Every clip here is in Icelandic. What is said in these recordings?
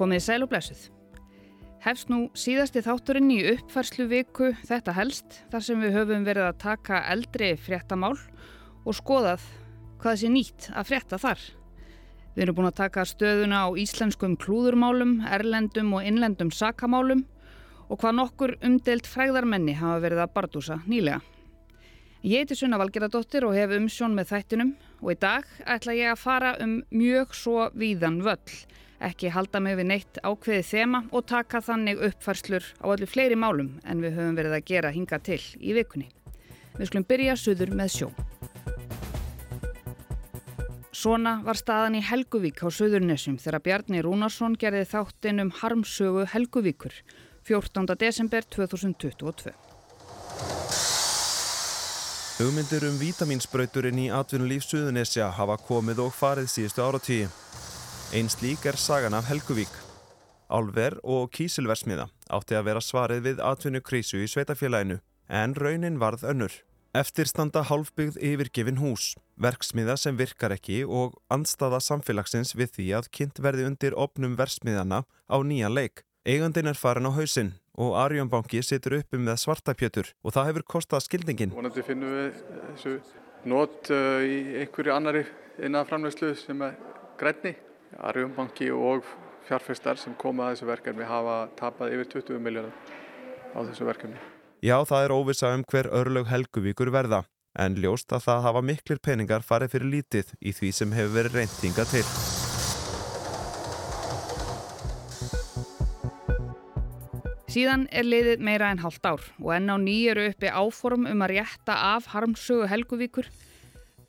Komið sæl og blessuð. Hefst nú síðasti þátturinn í uppfærslu viku þetta helst þar sem við höfum verið að taka eldri fréttamál og skoðað hvað sé nýtt að frétta þar. Við erum búin að taka stöðuna á íslenskum klúðurmálum, erlendum og innlendum sakamálum og hvað nokkur umdelt fræðarmenni hafa verið að bardúsa nýlega. Ég heiti Sunna Valgeradóttir og hef umsjón með þættinum og í dag ætla ég að fara um mjög svo víðan völl ekki halda mig við neitt ákveðið þema og taka þannig uppfærslur á öllu fleiri málum en við höfum verið að gera hinga til í vikunni. Við skulum byrja suður með sjó. Svona var staðan í Helguvík á Suðurnesum þegar Bjarni Rúnarsson gerði þáttinn um harmsögu Helguvíkur 14. desember 2022. Hugmyndir um vítamínsbrauturinn í atvinnulíf Suðurnesja hafa komið og farið síðustu áratíi. Einn slík er sagan af Helguvík. Álver og kísilversmiða átti að vera svarið við atvinnukrísu í sveitafélaginu, en raunin varð önnur. Eftirstanda hálfbyggð yfirgefin hús, verksmiða sem virkar ekki og andstaða samfélagsins við því að kynnt verði undir opnum versmiðana á nýja leik. Eigandin er farin á hausinn og Arjónbanki situr uppi með svartapjötur og það hefur kostað skildingin. Vonandi finnum við þessu nót uh, í einhverju annari innanframlegslu sem er grænni. Arjónbanki og fjárfestar sem koma að þessu verkefni hafa tapað yfir 20 miljónar á þessu verkefni. Já, það er óvisa um hver örlög Helguvíkur verða, en ljóst að það hafa miklir peningar farið fyrir lítið í því sem hefur verið reyntinga til. Síðan er liðið meira en hálft ár og enn á nýjuru uppi áform um að rétta af harmsögu Helguvíkur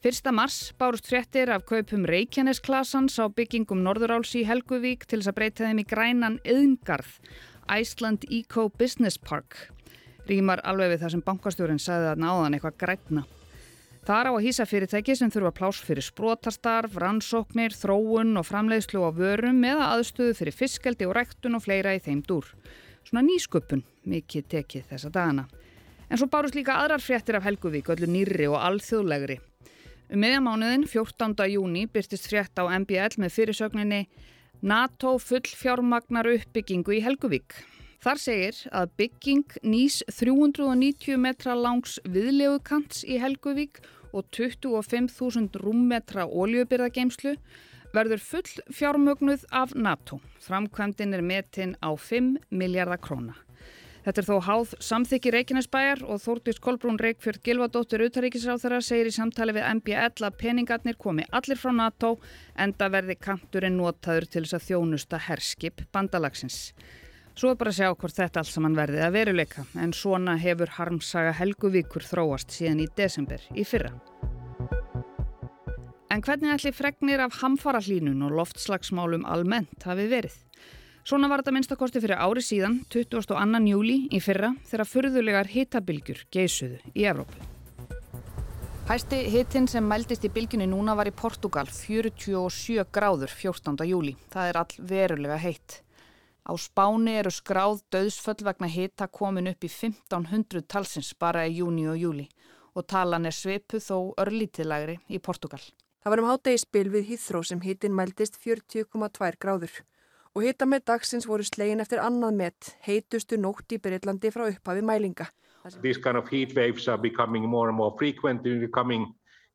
1. mars bárust fréttir af kaupum Reykjanesklassans á byggingum Norðuráls í Helguvík til þess að breyta þeim í grænan yðngarð, Iceland Eco Business Park. Rímar alveg við það sem bankastjórin sagði að náðan eitthvað græna. Það er á að hýsa fyrirtæki sem þurfa pláss fyrir sprótarstarf, rannsóknir, þróun og framleiðslu á vörum eða aðstöðu fyrir fiskeldi og ræktun og fleira í þeim dúr. Svona nýsköpun, mikið tekið þessa dagana. En svo bárust líka aðrar fréttir af Helguvík, öllu nýri og alþjóðlegri. Um meðamánuðin 14. júni byrtist frétt á MBL með fyrirsögninni NATO full fjármagnar uppbyggingu í Helguvík. Þar segir að bygging nýs 390 metra langs viðlegukants í Helguvík og 25.000 rúmmetra óljubyrðageimslu verður full fjármögnuð af NATO. Framkvæmdinn er metin á 5 miljardar króna. Þetta er þó háð samþykki Reykjanesbæjar og Þórtís Kolbrún Reykjörð Gilvadóttir Utaríkisráþara segir í samtali við MBL að peningarnir komi allir frá NATO en það verði kanturinn notaður til þess að þjónusta herskip bandalagsins. Svo er bara að sjá hvort þetta alls saman verði að veruleika en svona hefur harmsaga Helguvíkur þróast síðan í desember í fyrra. En hvernig ætli fregnir af hamfara hlínun og loftslagsmálum almennt hafi verið? Svona var þetta minnstakosti fyrir ári síðan, 22. júli í fyrra, þegar fyrðulegar hitabilgjur geisuðu í Evrópu. Hæsti hitin sem mældist í bilgjunni núna var í Portugal, 47 gráður 14. júli. Það er all verulega heitt. Á spáni eru skráð döðsföll vegna hita komin upp í 1500 talsins bara í júni og júli og talan er svipu þó örlítilagri í Portugal. Það var um hátegi við Hýþró sem hitin mældist 40,2 gráður og hita með dagsins voru slegin eftir annað met, heitustu nótt í Breitlandi frá upphafi mælinga. These kind of heat waves are becoming more and more frequent in the coming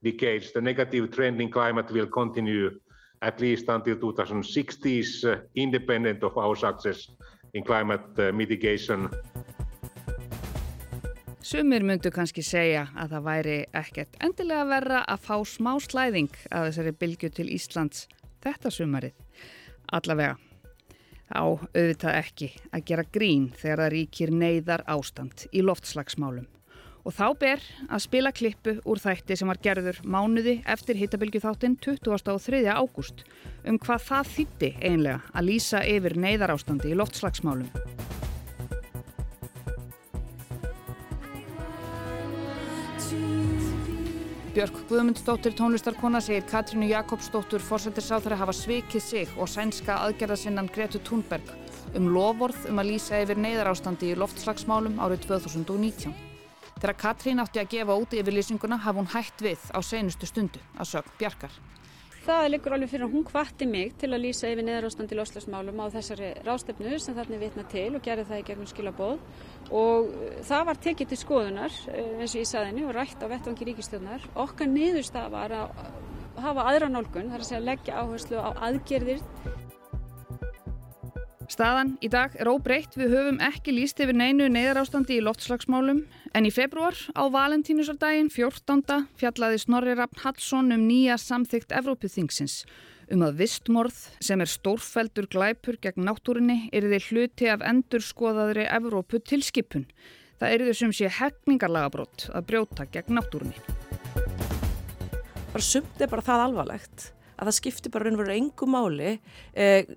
decades. The negative trend in climate will continue at least until 2060s, uh, independent of our success in climate uh, mitigation. Sumir myndu kannski segja að það væri ekkert endilega verra að fá smá slæðing af þessari bylgu til Íslands þetta sumarið. Allavega á auðvitað ekki að gera grín þegar það ríkir neyðar ástand í loftslagsmálum. Og þá ber að spila klippu úr þætti sem var gerður mánuði eftir hittabilgju þáttinn 23. ágúst um hvað það þýtti einlega að lýsa yfir neyðar ástandi í loftslagsmálum. Björk Guðmundsdóttir tónlistarkona segir Katrínu Jakobsdóttur fórsættisáþari hafa svikið sig og sænska aðgerðasinnan Gretu Thunberg um lovorð um að lýsa yfir neyðarástandi í loftslagsmálum árið 2019. Þegar Katrín átti að gefa út yfir lýsinguna hafði hún hætt við á seinustu stundu að sög Bjarkar. Það liggur alveg fyrir að hún hvatti mig til að lýsa yfir neðarástand í loslasmálum á þessari rástefnu sem þarna vitna til og gerði það í gegnum skilabóð og það var tekið til skoðunar eins og ég saði henni og rætt á vettvangi ríkistjónar. Okkar niðurstað var að hafa aðra nálgun, þar að segja leggja áherslu á aðgerðir Staðan í dag er óbreytt. Við höfum ekki líst yfir neinu neyðarástandi í loftslagsmálum en í februar á Valentínusardaginn 14. fjallaði Snorri Raffn Hallsson um nýja samþygt Evrópuþingsins um að vistmorð sem er stórfældur glæpur gegn náttúrinni er þið hluti af endurskoðaðri Evrópu tilskipun. Það er þau sem sé hefningarlagabrótt að brjóta gegn náttúrinni. Bara sumt er bara það alvarlegt að það skiptir bara raun og veru engu máli eh,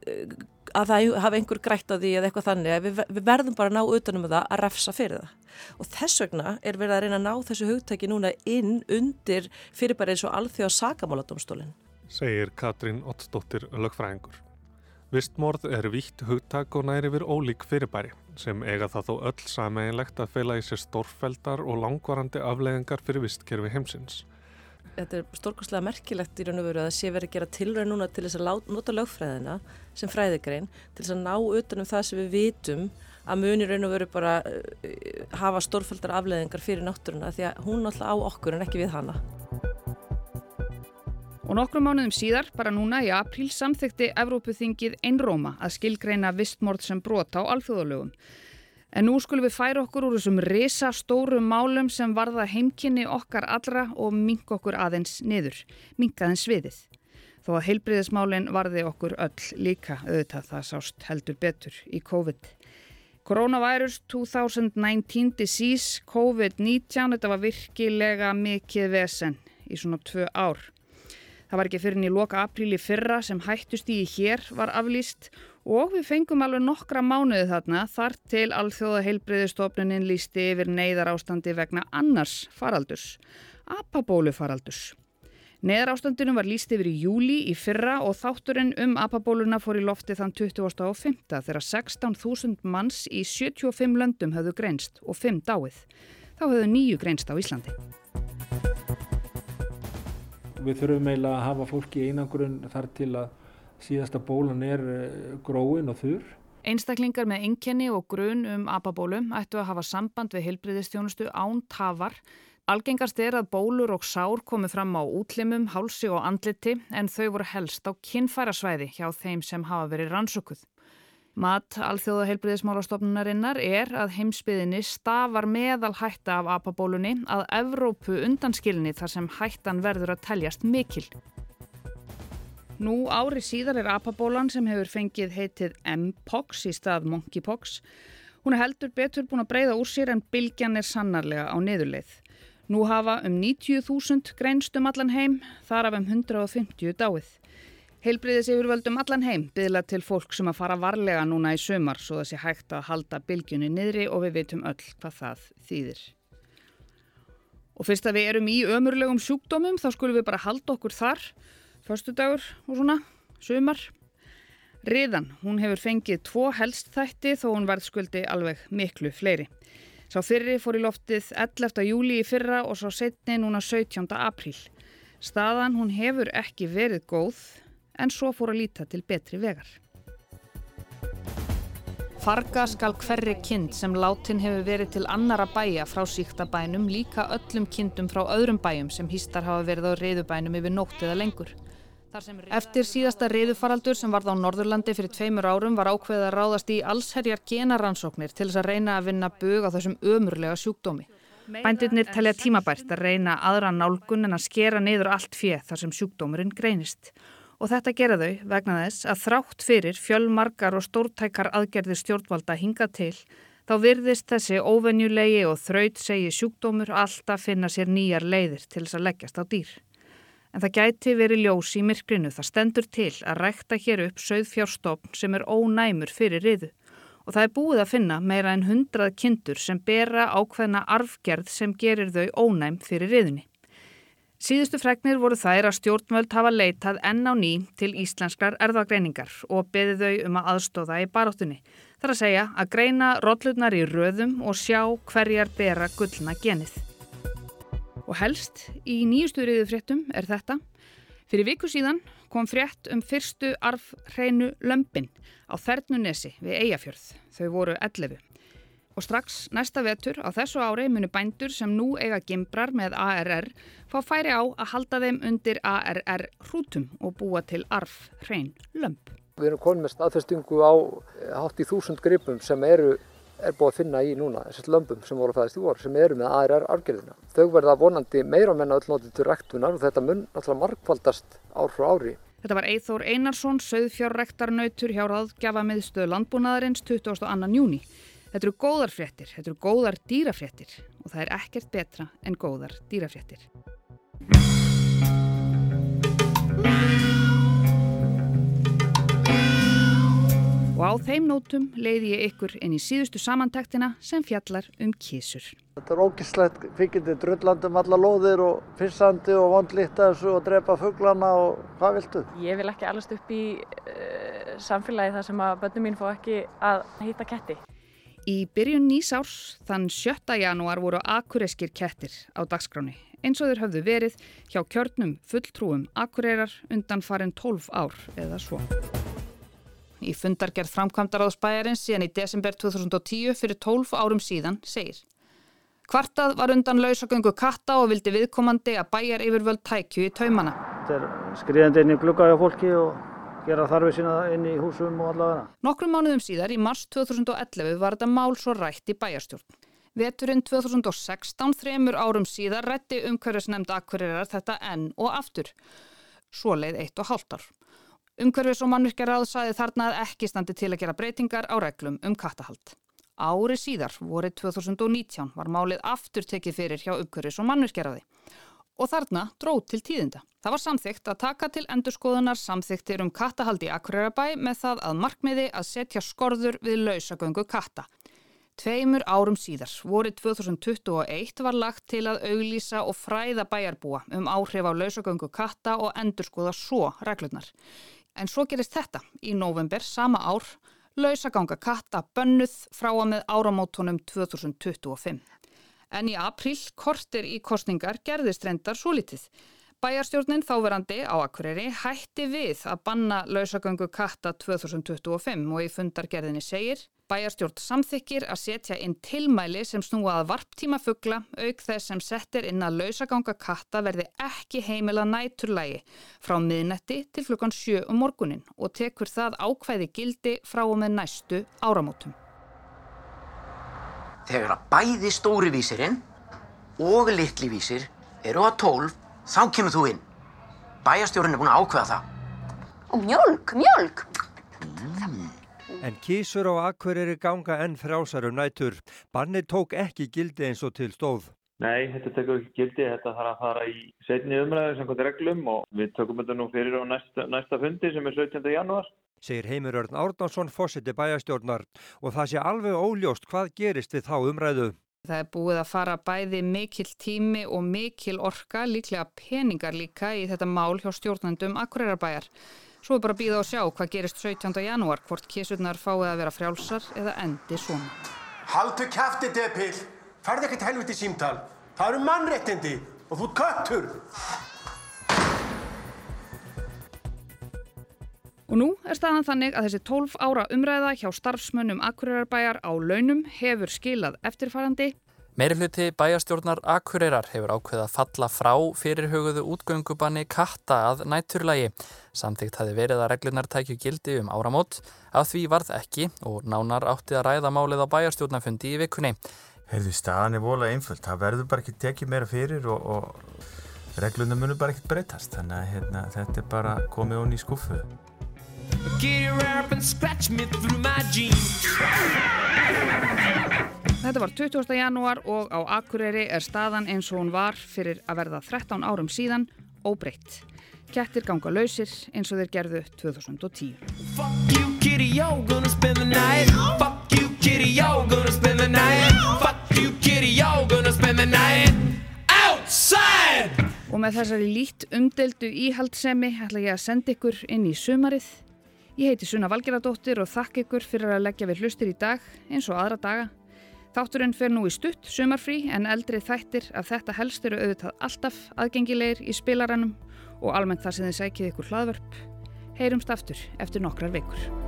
að það hafa einhver grætt á því eða eitthvað þannig að við, við verðum bara að ná utanum það að refsa fyrir það og þess vegna er verið að reyna að ná þessu hugtæki núna inn undir fyrir bara eins og alþjóða sakamáladómstólinn. Segir Katrín Ottsdóttir lögfræðingur. Vistmórð er vítt hugtak og næri við ólík fyrirbæri sem eiga það þó öll sameinlegt að feila í sér stórfeldar og langvarandi afleðingar fyrir vistkerfi heimsins þetta er stórkostlega merkilegt í raun og veru að það sé verið að gera tilræð núna til þess að nota lögfræðina sem fræðigrein til þess að ná utanum það sem við vitum að muni raun og veru bara uh, hafa stórfældar afleðingar fyrir náttúruna því að hún alltaf á okkur en ekki við hana. Og nokkrum mánuðum síðar, bara núna í apríl, samþykti Evrópuþingið einróma að skilgreina vistmórð sem brota á alþjóðalögum. En nú skulum við færa okkur úr þessum risastóru málum sem varða heimkynni okkar allra og mink okkur aðeins niður, minkaðins sviðið. Þó að heilbriðismálinn varði okkur öll líka auðvitað það sást heldur betur í COVID. Coronavirus 2019 disease COVID-19, þetta var virkilega mikið vesen í svona tvö ár. Það var ekki fyrir en í loka apríli fyrra sem hættust í hér var aflýst og við fengum alveg nokkra mánuði þarna þar til alþjóða heilbreyðistofnunin lísti yfir neyðar ástandi vegna annars faraldurs, apabólu faraldurs. Neyðar ástandinu var líst yfir í júli í fyrra og þátturinn um apabóluna fór í lofti þann 20.5. þegar 16.000 manns í 75 löndum höfðu greinst og 5 dáið. Þá höfðu nýju greinst á Íslandi. Við þurfum eiginlega að hafa fólki í einangrun þar til að síðasta bólan er eh, gróin og þurr. Einstaklingar með innkenni og grun um apabólu ættu að hafa samband við heilbriðistjónustu án tafar. Algengast er að bólur og sár komi fram á útlimum, hálsi og andliti en þau voru helst á kinnfærasvæði hjá þeim sem hafa verið rannsökuð. Mat alþjóða heilbriðismálastofnunarinnar er að heimsbyðinni stafar meðal hætta af apabólunni að Evrópu undanskilni þar sem hættan verður að teljast mikil. Nú ári síðar er apabólan sem hefur fengið heitið M-Pox í stað Monkeypox. Hún er heldur betur búin að breyða úr sér en bylgjan er sannarlega á niðurleið. Nú hafa um 90.000 greinst um allan heim, þar af um 150 dáið. Heilbriðis yfirvöldum allan heim byðla til fólk sem að fara varlega núna í sömar svo það sé hægt að halda bylgjunni niðri og við veitum öll hvað það þýðir. Og fyrst að við erum í ömurlegum sjúkdómum þá skulum við bara halda okkur þar, förstu dagur og svona, sömar. Riðan, hún hefur fengið tvo helst þætti þó hún verð skuldi alveg miklu fleiri. Sá fyrri fór í loftið 11. júli í fyrra og sá setni núna 17. apríl. Staðan hún hefur ekki verið góð en svo fór að líta til betri vegar. Farga skal hverri kind sem látin hefur verið til annara bæja frá síktabænum líka öllum kindum frá öðrum bæjum sem hýstar hafa verið á reyðubænum yfir nótt eða lengur. Eftir síðasta reyðufaraldur sem varð á Norðurlandi fyrir tveimur árum var ákveðið að ráðast í allsherjar genaransóknir til þess að reyna að vinna bög á þessum ömurlega sjúkdómi. Bændirnir telja tímabært að reyna aðra nálgun en að skera niður allt fjöð þar sem sjúkdómurinn greinist og þetta gera þau vegna þess að þrátt fyrir fjölmarkar og stórtækar aðgerðir stjórnvalda hinga til þá virðist þessi óvenjulegi og þraut segi sjúkdómur alltaf finna sér nýjar leiðir til þess að leggjast á dýr. En það gæti verið ljós í myrkrinu það stendur til að rækta hér upp sögðfjárstofn sem er ónæmur fyrir riðu og það er búið að finna meira en hundrað kindur sem bera ákveðna arfgerð sem gerir þau ónæm fyrir riðunni. Síðustu fregnir voru þær að stjórnvöld hafa leitað enn á ný til íslenskrar erðagreiningar og beði þau um að aðstóða í baróttunni. Það er að segja að greina róllutnar í röðum og sjá hverjar bera gullna genið. Og helst í nýjustu riðu fréttum er þetta. Fyrir viku síðan kom frétt um fyrstu arfhreinu lömpin á Þernunesi við Eyjafjörð. Þau voru 11. Og strax næsta vetur á þessu ári munu bændur sem nú eiga gimbrar með ARR fá færi á að halda þeim undir ARR hrútum og búa til arfhrein lömp. Við erum konið með staðfestingu á hátt í þúsund gripum sem eru er búið að finna í núna, þessar lömpum sem voru að fæðast í vor, sem eru með ARR argerðina. Þau verða vonandi meira menna öll notið til rektunar og þetta mun alltaf markvaldast ár frá ári. Þetta var Eithór Einarsson, söðfjárrektarnautur hjá ráðgjafa miðstöðu landbúnaðarins 22. júni. Þetta eru góðar fréttir, þetta eru góðar dýrafréttir og það er ekkert betra en góðar dýrafréttir. Og á þeim nótum leiði ég ykkur inn í síðustu samantektina sem fjallar um kísur. Þetta er ógislegt fyrkindi drullandum alla lóðir og pissandi og vondlíta þessu og drepa fugglana og hvað viltu? Ég vil ekki allast upp í uh, samfélagi þar sem að börnum mín fá ekki að hýtta ketti. Í byrjun nýsárs, þann 7. janúar voru akureyskir kettir á dagskráni eins og þeir höfðu verið hjá kjörnum fulltrúum akureyrar undan farin 12 ár eða svo. Í fundargerð framkvæmdaráðsbæjarins síðan í desember 2010 fyrir 12 árum síðan segir Kvartað var undan lausagöngu katta og vildi viðkomandi að bæjar yfirvöld tækju í taumana. Þetta er skriðandi inn í gluggaði á fólki og gera þarfið sína inn í húsum og allavega. Nokkrum mánuðum síðar í mars 2011 var þetta mál svo rætt í bæjarstjórn. Veturinn 2016, þremur árum síðar, rætti umhverfisnemnd akkurirar þetta enn og aftur. Svo leið eitt og hálft ár. Umhverfis og mannvirkjaráð saði þarna að ekki standi til að gera breytingar á reglum um kattahald. Ári síðar, vorið 2019, var málið aftur tekið fyrir hjá umhverfis og mannvirkjaráði. Og þarna dróð til tíðinda. Það var samþygt að taka til endurskoðunar samþygtir um kattahald í Akureyrabæ með það að markmiði að setja skorður við lausagöngu katta. Tveimur árum síðar, vorið 2021, var lagt til að auglýsa og fræða bæjarbúa um áhrif á lausagöngu katta og endurskoða svo reglurnar. En svo gerist þetta í november sama ár, lausaganga katta bönnuð frá að með áramótonum 2025. En í april, kortir í kostningar, gerðist reyndar svo litið. Bæjarstjórnin þáverandi á Akureyri hætti við að banna lausagöngu katta 2025 og í fundargerðinni segir Bæjarstjórn samþykir að setja inn tilmæli sem snúa að varptíma fuggla auk þess sem settir inn að lausaganga katta verði ekki heimila næturlægi frá miðnetti til klukkan 7 um morgunin og tekur það ákvæði gildi frá og með næstu áramótum. Þegar að bæði stóri vísirinn og litli vísir eru að 12, þá kemur þú inn. Bæjarstjórn er búin að ákveða það. Og mjölk, mjölk. En kísur á Akureyri ganga enn frjásarum nætur. Banni tók ekki gildi eins og til stóð. Nei, þetta tekur ekki gildi. Þetta þarf að fara í setni umræðu sem hvað reglum og við tökum þetta nú fyrir á næsta, næsta fundi sem er 17. janúar. Segir Heimir Örn Árnarsson fósiti bæjastjórnar og það sé alveg óljóst hvað gerist við þá umræðu. Það er búið að fara bæði mikil tími og mikil orka, líklega peningar líka í þetta mál hjá stjórnandum Akureyrarbæjar. Svo er bara að býða og sjá hvað gerist 17. janúar, hvort kísurnar fáið að vera frjálsar eða endi svona. Haldu kæfti, Depill! Færði ekkert helviti símtal. Það eru mannrettindi og þú köttur! Og nú er staðan þannig að þessi 12 ára umræða hjá starfsmönnum Akureyrarbæjar á launum hefur skilað eftirfærandi Meiri hluti bæjastjórnar Akureyrar hefur ákveð að falla frá fyrirhuguðu útgöngubanni katta að nætturlægi. Samtíkt hafi verið að reglunar tækju gildi um áramót, að því varð ekki og nánar átti að ræða málið á bæjastjórnafundi í vikunni. Hefðu staðan er volað einföld, það verður bara ekki tekið meira fyrir og, og regluna munur bara ekkert breytast, þannig að hérna, þetta er bara komið onni í skuffu. Þetta var 20. janúar og á Akureyri er staðan eins og hún var fyrir að verða 13 árum síðan óbreytt. Kettir ganga lausir eins og þeir gerðu 2010. Fuck you kitty, y'all gonna spend the night Fuck you kitty, y'all gonna spend the night Fuck you kitty, y'all gonna spend the night Outside! Og með þessari lít umdeldu íhaldsemi ætla ég að senda ykkur inn í sumarið. Ég heiti Sunna Valgeradóttir og þakk ykkur fyrir að leggja við hlustir í dag eins og aðra daga. Þátturinn fer nú í stutt sumarfrí en eldri þættir af þetta helst eru auðvitað alltaf aðgengilegir í spilaranum og almennt þar sem þið sækið ykkur hlaðvörp. Heyrumst aftur eftir nokkrar vikur.